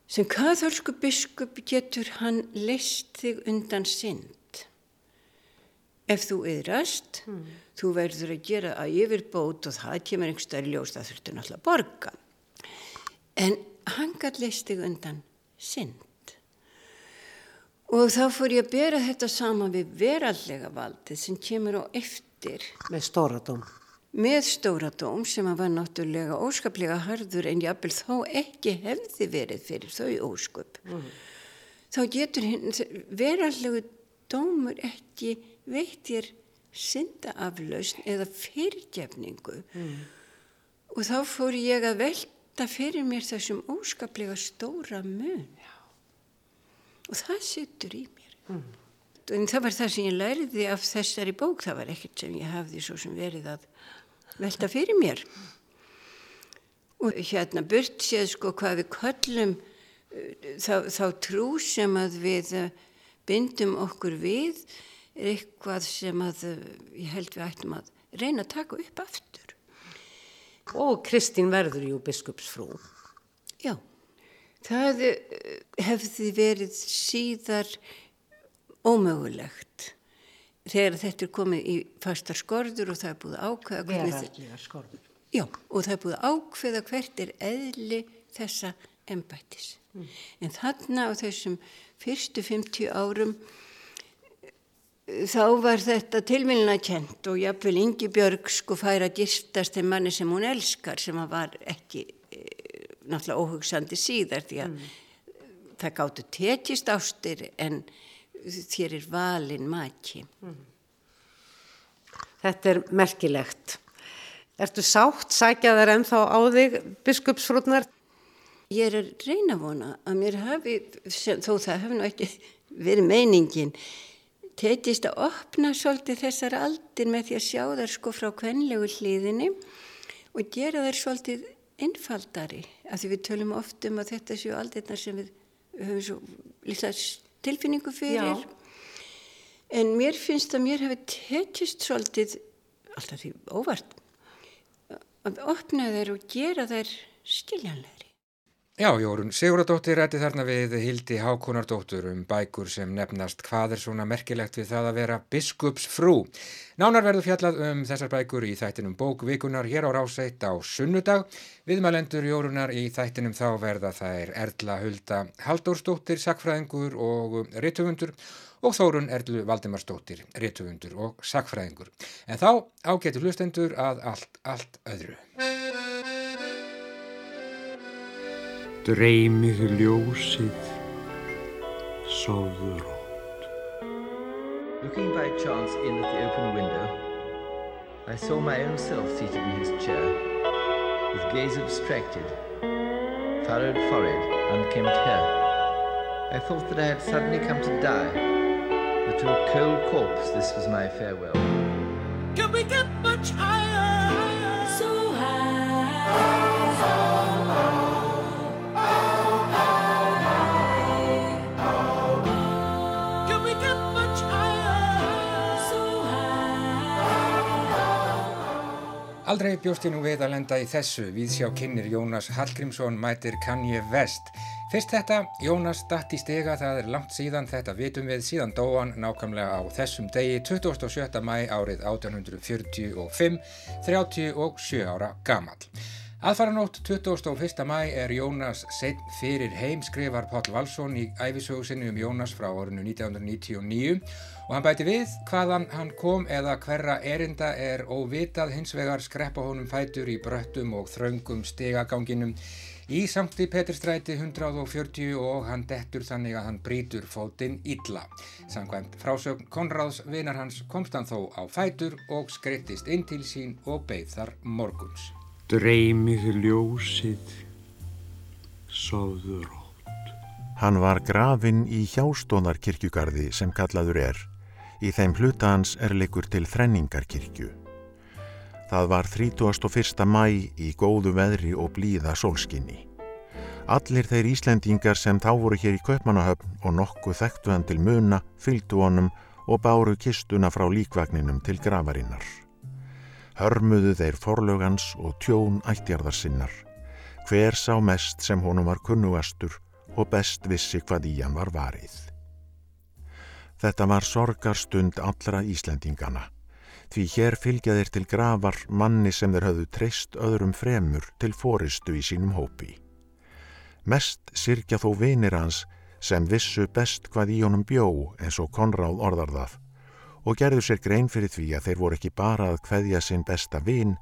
D: Sem katholsku biskup getur hann leist þig undan synd. Ef þú yðrast, mm. þú verður að gera að yfirbót og það kemur einhverstaðar í ljós, það þurftur náttúrulega að borga. En hann gæti leist þig undan synd. Og þá fór ég að bera þetta saman við verallega valdið sem kemur á eftir.
E: Með stóradóm
D: með stóra dóm sem að var náttúrulega óskaplega harður en jápil þá ekki hefði verið fyrir þau ósköp mm. þá getur verallega dómur ekki veitir syndaaflausn eða fyrirgefningu mm. og þá fór ég að velta fyrir mér þessum óskaplega stóra mun. Og það sittur í mér. Mm. en það var það sem ég læriði af þessari bók, það var ekkert sem ég hafði svo sem verið að velta fyrir mér. Og hérna burt séð sko hvað við köllum uh, þá, þá trú sem að við uh, bindum okkur við er eitthvað sem að uh, ég held við ættum að reyna að taka upp aftur.
E: Og Kristín verður jú biskupsfrú.
D: Já það eh, hefði verið síðar ómögulegt þegar þetta er komið í fastar skorður og það er búið ákveða
E: Veraldlega skorður.
D: Já, og það er búið ákveða hvert er eðli þessa embættis. Mm. En þarna á þessum fyrstu 50 árum þá var þetta tilmilina kent og jáfnvel Ingi Björg sko færa gistast þeim manni sem hún elskar sem hann var ekki e, náttúrulega óhugsandi síðar því að mm. það gáttu tekist ástir en þér er valin maki. Mm.
E: Þetta er merkilegt. Ertu sátt, sækja þær ennþá á þig, biskupsfrútnar?
D: Ég er að reyna að vona að mér hafi, þó það hefur nú ekki verið meiningin, tekist að opna svolítið þessar aldir með því að sjá þær sko frá kvenlegu hlýðinni og gera þær svolítið einfaldari af því við tölum oft um að þetta séu aldirna sem við höfum svo lilla tilfinningu fyrir Já. en mér finnst að mér hefur tekist svolítið alltaf því óvart að opna þær og gera þær skiljanlega
A: Já, Jórun Siguradóttir rætti þarna við Hildi Hákonardóttur um bækur sem nefnast hvað er svona merkilegt við það að vera biskupsfrú. Nánar verður fjallað um þessar bækur í þættinum bókvikunar hér á ráseitt á sunnudag. Viðmælendur Jórunar í þættinum þá verða það er Erla Hulda Haldórsdóttir, sakfræðingur og rittufundur og Þórun Erlu Valdimarsdóttir, rittufundur og sakfræðingur. En þá ágetur hlustendur að allt, allt öðru.
F: Dreymið ljósið, sofðu rótt.
G: Looking by chance in at the open window, I saw my own self seated in his chair, with gaze abstracted, furrowed forehead, unkempt hair. I thought that I had suddenly come to die, that to a cold corpse this was my farewell.
H: Can we get much higher? So high.
A: Aldrei bjóst ég nú við að lenda í þessu við sjá kynir Jónas Hallgrímsson mætir Kanye West. Fyrst þetta, Jónas datt í stega, það er langt síðan þetta vitum við síðan dóan nákvæmlega á þessum degi 27. mæ árið 1845, 37 ára gamal. Aðfaranótt 21. mæ er Jónas setn fyrir heim skrifar Páll Valsson í æfisögusinni um Jónas frá orðinu 1999 og hann bæti við hvaðan hann kom eða hverra erinda er óvitað hins vegar skreppa honum fætur í bröttum og þraungum stegaganginum í samti Peturstræti 140 og hann dettur þannig að hann brítur fótinn illa. Samkvæmt frásögn Konráðs vinar hans komst hann þó á fætur og skreittist inn til sín og beigð þar morguns.
F: Dreymið ljósið, sóður rótt.
I: Hann var grafinn í hjástónarkirkjugarði sem kallaður er Í þeim hluta hans er leikur til þrenningarkirkju. Það var 31. mæ í góðu veðri og blíða sólskinni. Allir þeir Íslendingar sem þá voru hér í Kaupmannahöfn og nokkuð þekktu hann til muna, fylgdu honum og báru kistuna frá líkvagninum til gravarinnar. Hörmuðu þeir forlögans og tjón ættjarðarsinnar. Hver sá mest sem honum var kunnugastur og best vissi hvað í hann var varið. Þetta var sorgarstund allra Íslendingana, því hér fylgja þeir til gravar manni sem þeir höfðu treyst öðrum fremur til fóristu í sínum hópi. Mest sirkja þó vinir hans sem vissu best hvað í honum bjó eins og Konráð orðar það og gerðu sér grein fyrir því að þeir voru ekki bara að hveðja sinn besta vin,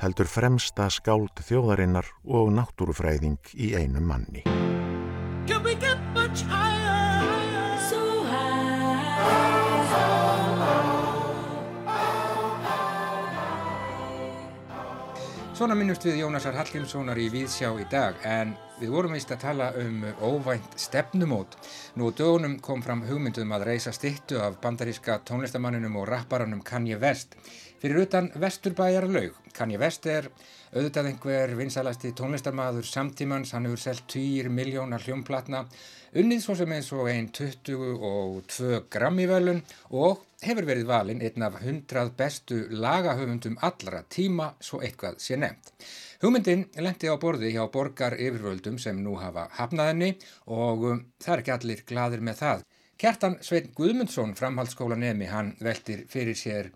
I: heldur fremsta skáld þjóðarinnar og náttúrufræðing í einum manni.
A: Svona minnust við Jónasar Hallgrímssonar í Víðsjá í dag en við vorum vist að tala um óvænt stefnumót. Nú dögunum kom fram hugmyndum að reysa stittu af bandaríska tónlistamanninum og rapparanum Kanye West. Fyrir utan Vesturbæjar laug Kanye West er auðvitað einhver vinsalasti tónlistarmaður samtímans, hann hefur selgt 20 miljónar hljómplatna, unnið svo sem eins og einn 22 grammivölun og hefur verið valinn einn af 100 bestu lagahöfundum allra tíma svo eitthvað sé nefnt. Hugmyndin lendi á borði hjá borgar yfirvöldum sem nú hafa hafnaðinni og um, það er ekki allir gladir með það. Kjartan Svein Guðmundsson, framhaldsskólanemi, hann veltir fyrir sér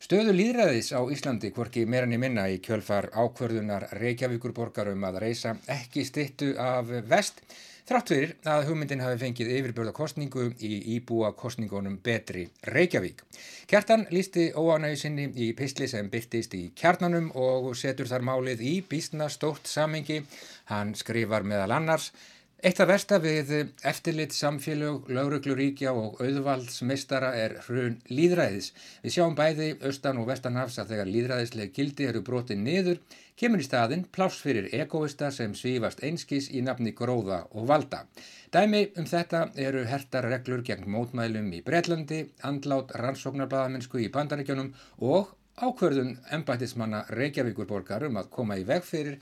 A: stöðu líðræðis á Íslandi, hvorki meirann í minna í kjölfar ákvörðunar Reykjavíkur borgar um að reysa ekki stittu af vest, þrátt fyrir að hugmyndin hafi fengið yfirbörða kostningu í íbúa kostningunum betri Reykjavík. Kjartan lísti óanægi sinni í pistli sem byrtist í kjarnanum og setur þar málið í bísna stórt samengi. Hann skrifar meðal annars Eitt af versta við eftirlit samfélög, laurugluríkja og auðvaldsmeistara er hrun líðræðis. Við sjáum bæði austan og vestanhafs að þegar líðræðisleg gildi eru brotið niður, kemur í staðin pláss fyrir egoista sem svífast einskis í nafni gróða og valda. Dæmi um þetta eru hertar reglur gegn mótmælum í Breitlandi, andlát rannsóknarbladamennsku í bandaríkjónum og ákverðun embætismanna Reykjavíkurborgar um að koma í veg fyrir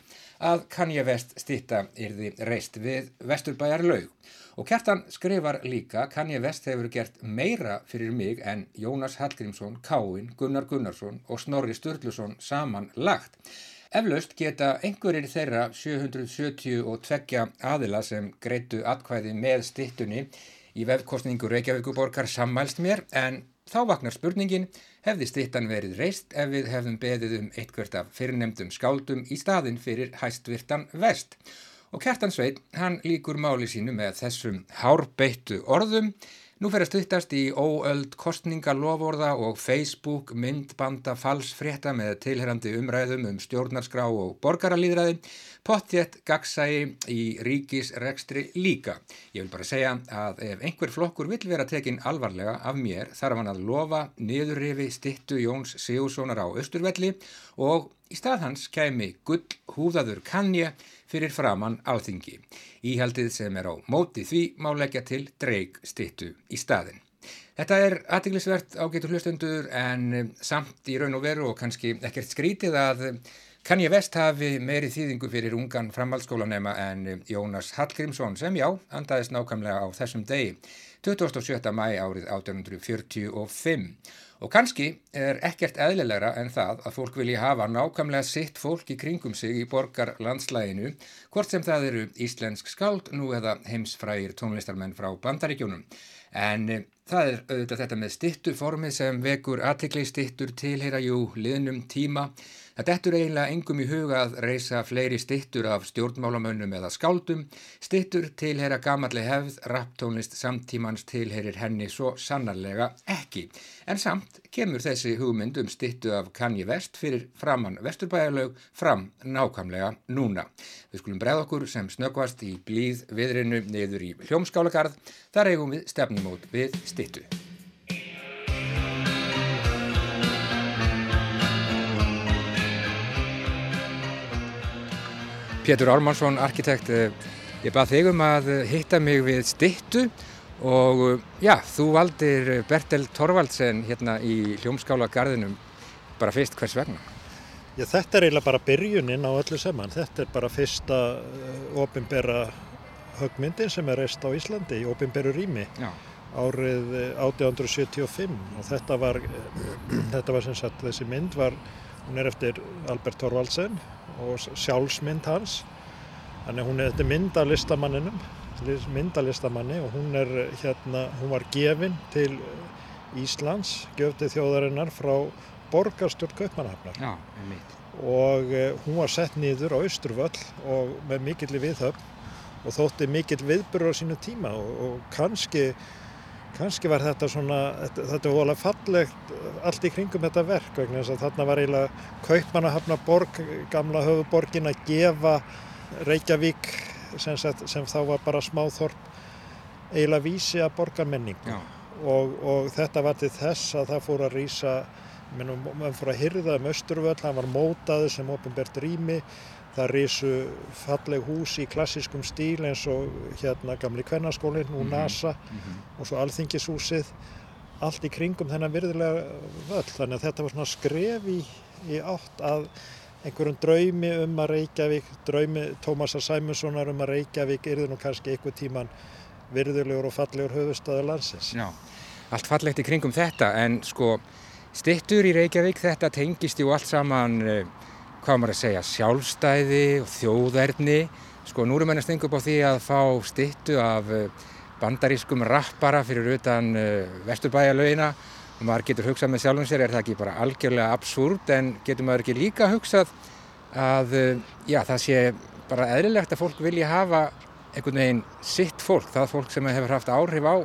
A: að Kanye West stitta yrði reist við Vesturbæjar laug. Og Kjartan skrifar líka Kanye West hefur gert meira fyrir mig en Jónas Hallgrímsson, Káin, Gunnar Gunnarsson og Snorri Sturluson saman lagt. Eflaust geta einhverjir þeirra 772 aðila sem greitu atkvæði með stittunni í vefkostningu Reykjavíkuborgar sammælst mér en þá vaknar spurningin hefði stittan verið reist ef við hefðum beðið um eitthvert af fyrirnemdum skáldum í staðin fyrir hæstvirtan vest. Og Kjartan Sveit, hann líkur máli sínu með þessum hárbeittu orðum Nú fer að stuttast í óöld kostningalofórða og Facebook myndbanda falsfrétta með tilherrandi umræðum um stjórnarskrá og borgaralýðræði, pottjett gagsægi í ríkisrekstri líka. Ég vil bara segja að ef einhver flokkur vil vera tekinn alvarlega af mér þarf hann að lofa niðurrifi stittu Jóns Sigurssonar á Östurvelli og í stað hans kemi gull húðaður kannja fyrir framann alþingi. Íhaldið sem er á móti því má leggja til dreig stittu í staðin. Þetta er aðtiklisvert ágætu hlustundur en samt í raun og veru og kannski ekkert skrítið að Kanye West hafi meiri þýðingu fyrir ungan framhaldsskólanema en Jónas Hallgrímsson sem já, andaðist nákvæmlega á þessum degi, 27. mæ árið 1845. Og kannski er ekkert eðlilegra en það að fólk vilji hafa nákvæmlega sitt fólk í kringum sig í borgar landslæginu, hvort sem það eru íslensk skáld nú eða heimsfrægir tónlistarmenn frá bandaríkjónum. En e, það er auðvitað þetta með stittuformið sem vekur aðtikli stittur tilheyra jú liðnum tíma. Það dettur eiginlega engum í huga að reysa fleiri stittur af stjórnmálamönnum eða skáldum. Stittur tilheyra gamalli hefð, rapptónlist samtímans tilheyrir henni svo sannarlega ekki. En samt kemur þessi hugmynd um stittu af Kanye West fyrir framann vesturbæjarlaug fram nákvæmlega núna. Við skulum breða okkur sem snöggvast í blíð viðrinu niður í hljómskálagarð. Þar eigum við stefnumót við stittu. Pétur Ármannsson, arkitekt, eh, ég bað þig um að hitta mig við stittu og eh, já, þú valdir Bertel Torvaldsen hérna í hljómskála garðinum bara fyrst hvers vegna?
J: Já, þetta er eiginlega bara byrjunin á öllu saman. Þetta er bara fyrsta ofinbera högmyndin sem er reist á Íslandi í ofinberu rými
A: Já.
J: árið 1875 og þetta var, (clears throat) þetta var sem sagt, þessi mynd var, hún er eftir Albert Torvaldsen og sjálfsmynd hans. Þannig hún er þetta mynd af listamanninum, mynd af listamanni og hún er hérna, hún var gefin til Íslands, gjöfti þjóðarinnar frá borgarstjórn Kaupmannahafnar.
A: Já.
J: Og uh, hún var sett nýður á Östurvöll og með mikill viðhöfn og þótti mikill viðbyrður á sínu tíma og, og kannski, kannski var þetta svona, þetta, þetta var alveg fallegt allt í kringum þetta verk vegna þess að þarna var eiginlega Kaupmannahafna borg, gamla höfuborgin að gefa Reykjavík sem, sagt, sem þá var bara smáþorp eiginlega vísi að borgarmenningu og, og þetta var til þess að það fór að rýsa mann fór að hyrða um Östurvöll, hann var mótaður sem ofinbært rými það risu falleg hús í klassískum stíl eins og hérna gamli kvennarskólinn og NASA mm -hmm. og svo alþingishúsið allt í kringum þennan virðilega völl þannig að þetta var svona skref í, í átt að einhverjum draumi um að Reykjavík, draumi Tómasa Sæmussonar um að Reykjavík yrði nú kannski einhver tíman virðulegur og fallegur höfustöður landsins.
A: Já, allt fallegt í kringum þetta en sko stittur í Reykjavík þetta tengist jú allt saman, eh, hvað maður að segja, sjálfstæði og þjóðverðni. Sko nú erum við að stenga upp á því að fá stittu af eh, bandarískum rappara fyrir utan uh, vesturbæjarlaugina og maður getur hugsað með sjálfum sér, er það ekki bara algjörlega absúrt en getur maður ekki líka hugsað að uh, já, það sé bara eðlilegt að fólk vilja hafa einhvern veginn sitt fólk, það fólk sem hefur haft áhrif á,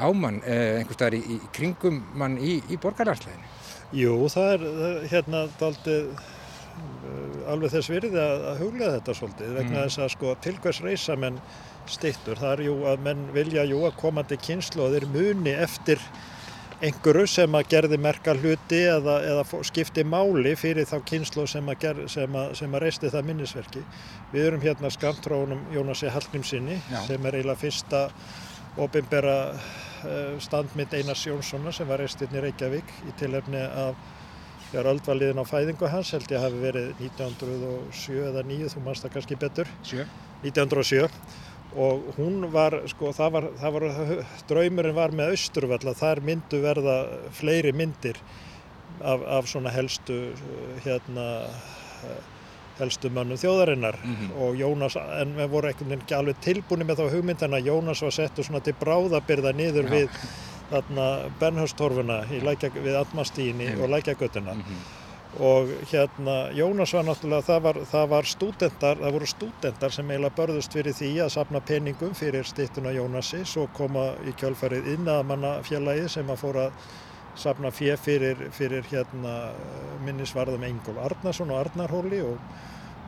A: á mann uh, einhvers staðar í, í kringum mann í, í borgarlandsleginu.
J: Jú, það er hérna daldið alveg þess virði að, að huglega þetta svolítið vegna mm. þess að sko tilkværs reysa menn stittur. Það er jú að menn vilja jú að komandi kynsloðir muni eftir einhverju sem að gerði merka hluti eða, eða skipti máli fyrir þá kynsloð sem að, ger, sem að, sem að reisti það minnisverki. Við erum hérna skamtrónum Jónasi Hallgrímsinni sem er eiginlega fyrsta ofinbera standmynd Einars Jónssona sem var reistinn í Reykjavík í tilhefni af þegar öll var liðin á fæðingu hans held ég hafi verið 1907 eða 9, þú mannst það kannski betur
A: 7.
J: 1907 og hún var, sko, það var, það var draumurinn var með austurvall að þar myndu verða fleiri myndir af, af svona helstu hérna helstu mönnum þjóðarinnar mm -hmm. og Jónas, en við vorum ekki alveg tilbúin með þá hugmyndana Jónas var settu svona til bráðabyrða niður Já. við Bernhörstorfuna við Atmastíni og Lækjagötuna. Mm -hmm. og hérna Jónas var náttúrulega, það var, það var stúdendar, það voru stúdendar sem eiginlega börðust fyrir því að sapna peningum fyrir stittuna Jónasi, svo koma í kjálfarið innaðamannafélagi sem að fóra sapna fjö fyrir, fyrir hérna minnisvarðum Engól Arnarsson og Arnarhóli og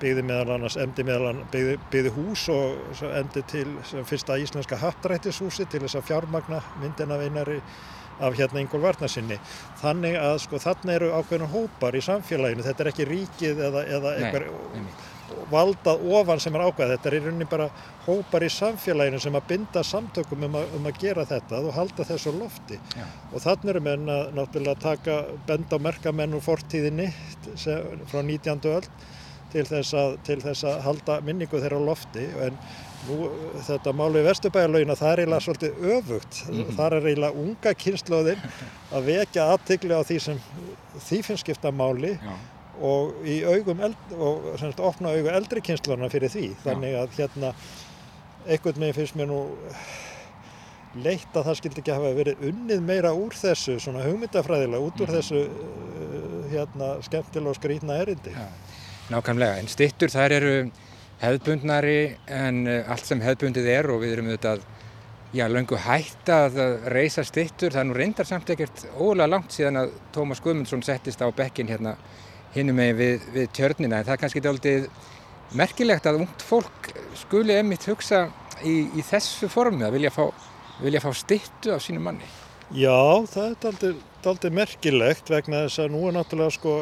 J: byggði meðal annars, emdi meðal annars, byggði, byggði hús og endi til fyrsta íslenska hattrættishúsi til þess að fjármagna myndin af einari af hérna Ingól Varnarsinni. Þannig að sko þannig eru ákveðinu hópar í samfélaginu, þetta er ekki ríkið eða, eða einhver valdað ofan sem er ákveð, þetta er í rauninni bara hópar í samfélaginu sem að binda samtökum um að, um að gera þetta og halda þessu lofti. Já. Og þannig eru menn að náttúrulega taka benda á merkamenn úr fortíðinni frá 19. öll til þess, að, til þess að halda minningu þeirra á lofti en nú þetta málu í Vesturbæjarlaugina það er eiginlega svolítið öfugt mm -hmm. það er eiginlega unga kynnslóðin að vekja aðtikli á því sem því finnst skipta máli Já. og í augum eld, og semst opna augu eldri kynnslóðina fyrir því þannig að hérna einhvern veginn finnst mér nú leitt að það skildi ekki hafa verið unnið meira úr þessu svona hugmyndafræðilega út úr mm -hmm. þessu hérna skemmtilega og skrítna erindi Já.
A: Nákvæmlega, en stittur þær eru hefðbundnari en uh, allt sem hefðbundið er og við erum auðvitað já, löngu hætt að reysa stittur, það er nú reyndar samt ekkert ólega langt síðan að Tómas Guðmundsson settist á bekkin hérna hinnum með við, við tjörnina, en það er kannski aldrei merkilegt að ungt fólk skuli emitt hugsa í, í þessu formi að vilja fá, vilja fá stittu af sínu manni.
J: Já, það er aldrei merkilegt vegna þess að nú er náttúrulega sko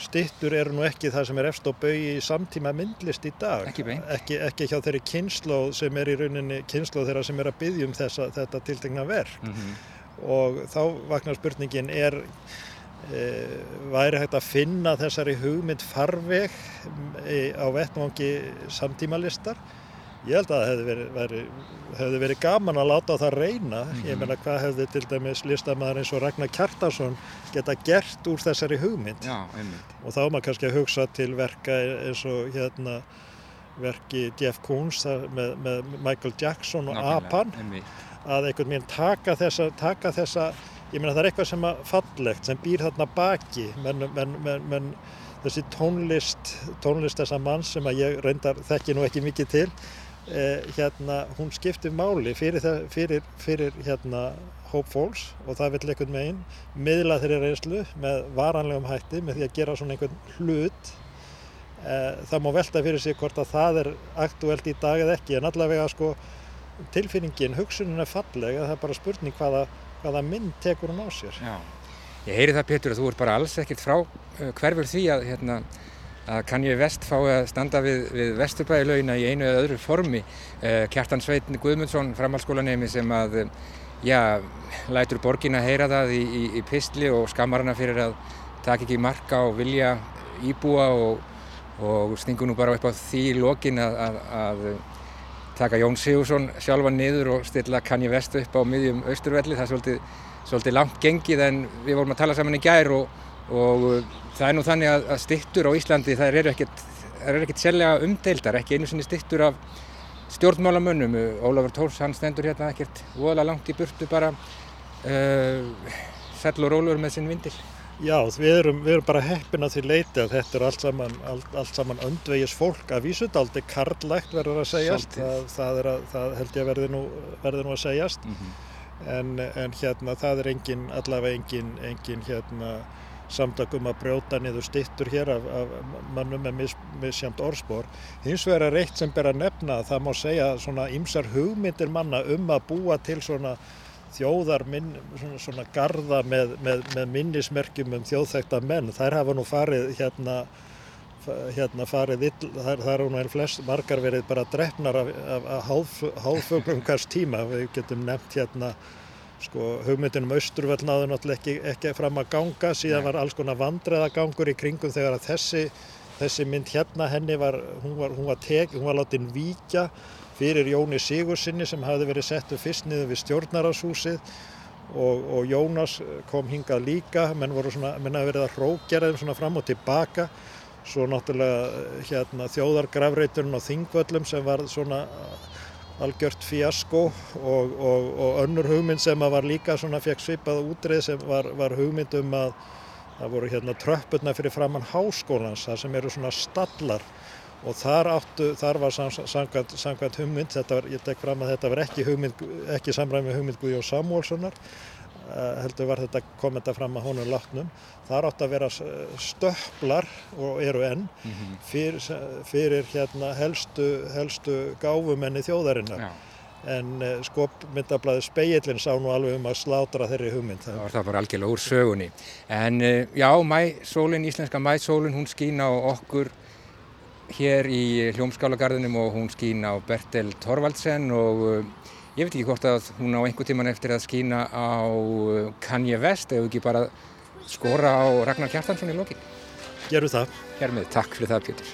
J: stittur eru nú ekki það sem er efst og bau í samtíma myndlist í dag.
A: Ekki,
J: ekki, ekki hjá þeirri kynnslóð sem er í rauninni kynnslóð þeirra sem er að byggja um þessa, þetta tiltegna verk. Mm -hmm. og þá vaknar spurningin er e, væri hægt að finna þessari hugmynd farveg e, á vettmangi samtímalistar Ég held að það hefði verið, verið, hefði verið gaman að láta það reyna. Ég meina hvað hefði til dæmis listamæður eins og Ragnar Kjartarsson geta gert úr þessari hugmynd.
A: Já, einmitt.
J: Og þá er maður kannski að hugsa til verka eins og hérna verki Jeff Koons með, með Michael Jackson og Apan. Að einhvern veginn taka þessa, taka þessa, ég meina það er eitthvað sem að fallegt sem býr þarna baki. menn, menn, menn, menn þessi tónlist, tónlist þessa mann sem að ég reyndar þekki nú ekki mikið til Eh, hérna, hún skiptir máli fyrir, það, fyrir, fyrir hérna, hóp fólks og það vil einhvern veginn miðla þeirri reynslu með varanlegum hætti með því að gera svona einhvern hlut eh, það má velta fyrir sig hvort að það er aktuelt í dag eða ekki en allavega sko tilfinningin, hugsunin er fallega það er bara spurning hvaða, hvaða mynd tekur hún á sér
A: Já. Ég heyri það Pétur að þú ert bara alls ekkert frá uh, hverfur því að hérna að Kanye West fái að standa við, við vesturbæðilaugina í einu eða öðru formi. Uh, Kjartan Sveitn Guðmundsson, framhaldsskólanemi sem að, já, lætur borgin að heyra það í, í, í pistli og skammar hana fyrir að taka ekki marka á vilja íbúa og, og stingur nú bara upp á því lokin að, að, að taka Jón Sigursson sjálfa niður og stilla Kanye West upp á miðjum austurvelli. Það er svolítið, svolítið langt gengið en við vorum að tala saman í gær og, og það er nú þannig að, að stittur á Íslandi það eru ekkert, eru ekkert sérlega umdeildar, ekki einu sinni stittur af stjórnmálamönnum. Ólafur Tórs, hann stendur hérna ekkert voðalega langt í burtu bara uh, sell og rólur með sinn vindil.
J: Já, við erum, við erum bara heppin að því leiti að þetta er allt saman, allt, allt saman öndvegis fólk að vísudaldi karlægt verður að segjast, það, það, að, það held ég verði nú, verði nú að segjast mm -hmm. en, en hérna það er engin, allavega engin, engin hérna samtakum að brjóta niður stittur hér af, af mannum með mis, misjamt orðspor. Hins vegar er eitt sem ber að nefna að það má segja svona ymsar hugmyndir manna um að búa til svona þjóðar minn, svona, svona garda með, með, með minnismerkjum um þjóðþekta menn, þær hafa nú farið hérna, hérna farið ill, þær, þær hafa nú einn flest margar verið bara drefnar af, af, af háðfögnum hvers tíma, við getum nefnt hérna sko hugmyndin um Östurvöld náðu náttúrulega ekki, ekki fram að ganga, síðan Nei. var alls konar vandræðagangur í kringum þegar að þessi, þessi mynd hérna henni var, hún var, hún var, tek, hún var látin víkja fyrir Jóni Sigursinni sem hafði verið settu fyrst niður við stjórnarashúsið og, og Jónas kom hingað líka, menn voru svona, menn hafi verið að hrókjara þeim svona fram og tilbaka. Svo náttúrulega hérna þjóðargrafreiturinn á Þingvöllum sem var svona algjört fiasko og, og, og önnur hugmynd sem var líka svona fekk svipað útreið sem var, var hugmynd um að það voru hérna tröppurna fyrir framann háskólans þar sem eru svona stallar. Og þar, áttu, þar var samkvæmt, samkvæmt hugmynd, var, ég tek fram að þetta var ekki, hugmynd, ekki samræmi hugmynd Guðjón Samúlssonar, uh, heldur var þetta kom þetta fram að honum látnum, þar átt að vera stöpplar og eru enn mm -hmm. fyrir, fyrir hérna helstu, helstu gáfumenni þjóðarinnar. Já. En uh, skopmyndablaði speillin sá nú alveg um að slátra þeirri hugmynd.
A: Það var það bara algjörlega úr sögunni. En já, mæsólinn, íslenska mæsólinn, hún skýn á okkur hér í hljómskálagarðinum og hún skýn á Bertel Thorvaldsen og ég veit ekki hvort að hún á einhver tíman eftir að skýna á uh, Kanye West eða ekki bara skora á Ragnar Kjartansson í loki.
J: Gerum það.
A: Hermið, takk fyrir það Pjóttur.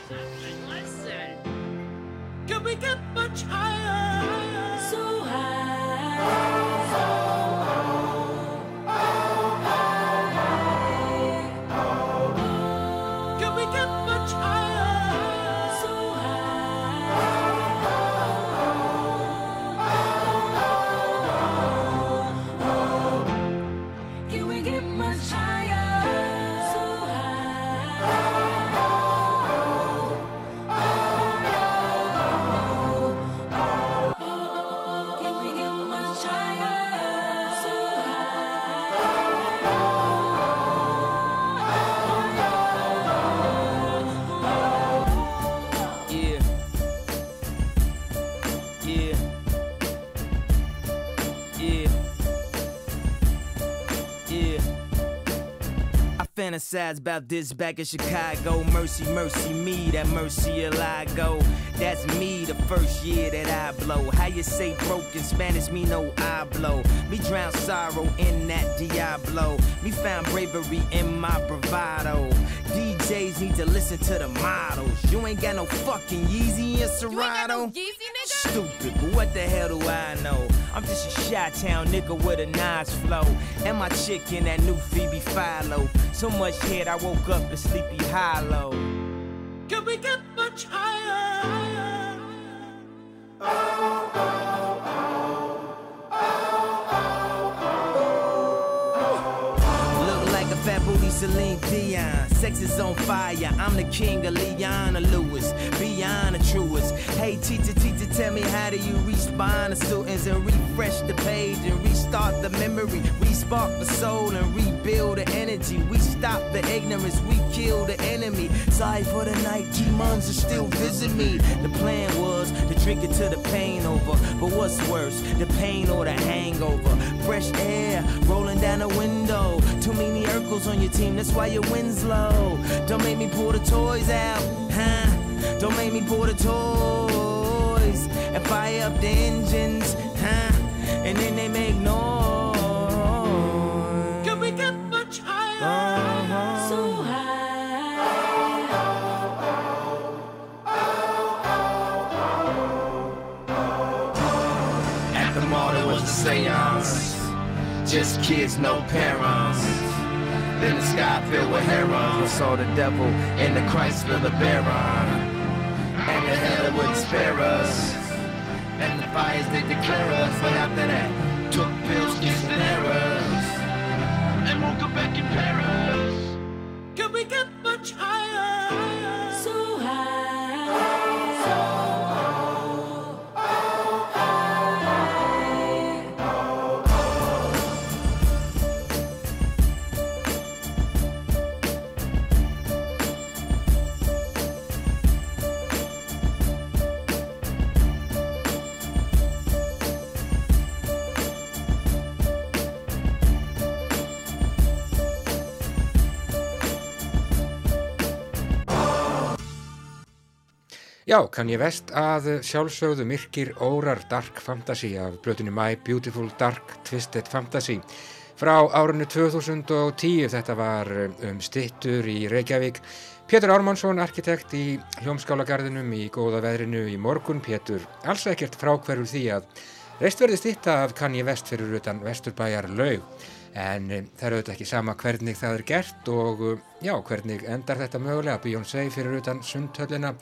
K: Fantasize about this back in Chicago. Mercy, mercy me, that mercy I go. That's me the first year that I blow. How you say broken Spanish, me no I blow. Me drown sorrow in that Diablo. Me found bravery in my bravado. DJs need to listen to the models. You ain't got no fucking Yeezy and Serato. No Stupid, but what the hell do I know? I'm just a shot town nigga with a nice flow. And my chick in that new Phoebe Philo. So much head, I woke up in sleepy hollow.
H: Can we get much higher?
K: Look like a fat booty Celine Dion. Sex is on fire. I'm the king of Leona Lewis. Beyond the truest. Hey, teacher, teacher, tell me how do you respond to students and refresh the page and restart the memory? Respark the soul and rebuild the energy. We stop the ignorance, we kill the enemy. Sorry for the night, demons are still visit me. The plan was to drink it till the pain over. But what's worse, the pain or the hangover? Fresh air rolling down the window. Too many Urkels on your team, that's why your wins low. Don't make me pull the toys out, huh? Don't make me pull the toys and fire up the engines, huh? And then they make noise.
H: Can we get much higher?
K: Uh -huh.
H: So high.
K: At the seance. Just kids, no parents. Then the sky filled with herons. We saw the devil and the Christ for the Baron. And the hell wouldn't spare us. And the fires they declare us. But after that, took pills, kissed and errors. And woke up back in Paris.
H: Can we get much higher?
A: Já, kann ég vest að sjálfsögðu myrkir órar Dark Fantasy af blötunni My Beautiful Dark Twisted Fantasy frá árunni 2010. Þetta var um stittur í Reykjavík. Pétur Ármannsson, arkitekt í hljómskálagarðinum í góða veðrinu í morgun. Pétur, alls ekkert frákverfur því að reist verði stitta af kann ég vest fyrir utan Vesturbæjar laug. En um, það er auðvitað ekki sama hvernig það er gert og um, já, hvernig endar þetta mögulega. Beyoncé fyrir utan sundhöllina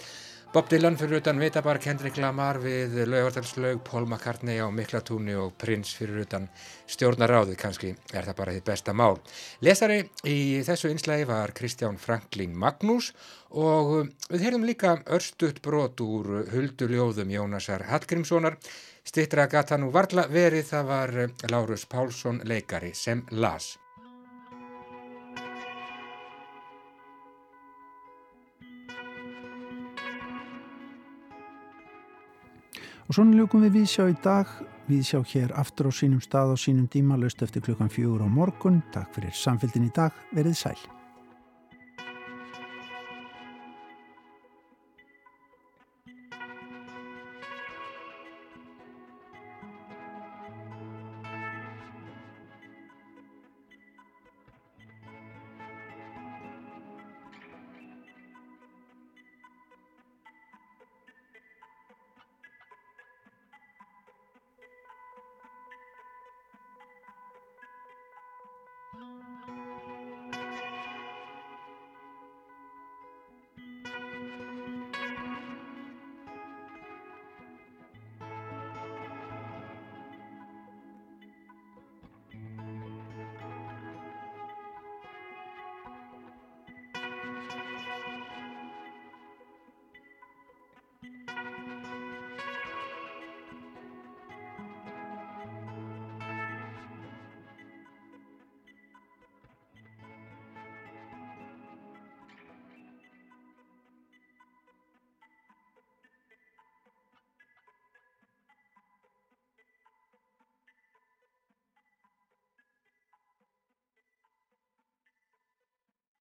A: Bob Dylan fyrir utan Vitabar, Kendrick Lamar við laugartalslaug, Paul McCartney á Miklatúni og Prince fyrir utan stjórnaráðið, kannski er það bara því besta mál. Lesari í þessu einslægi var Kristján Franklín Magnús og við heyrðum líka örstuðt brot úr hulduljóðum Jónasar Hallgrímssonar. Stittra gata nú varla verið, það var Lárus Pálsson leikari sem las.
B: Og svona ljúkum við viðsjá í dag, viðsjá hér aftur á sínum stað og sínum díma, löst eftir klukkan fjögur á morgun. Takk fyrir samfélgin í dag, verið sæl.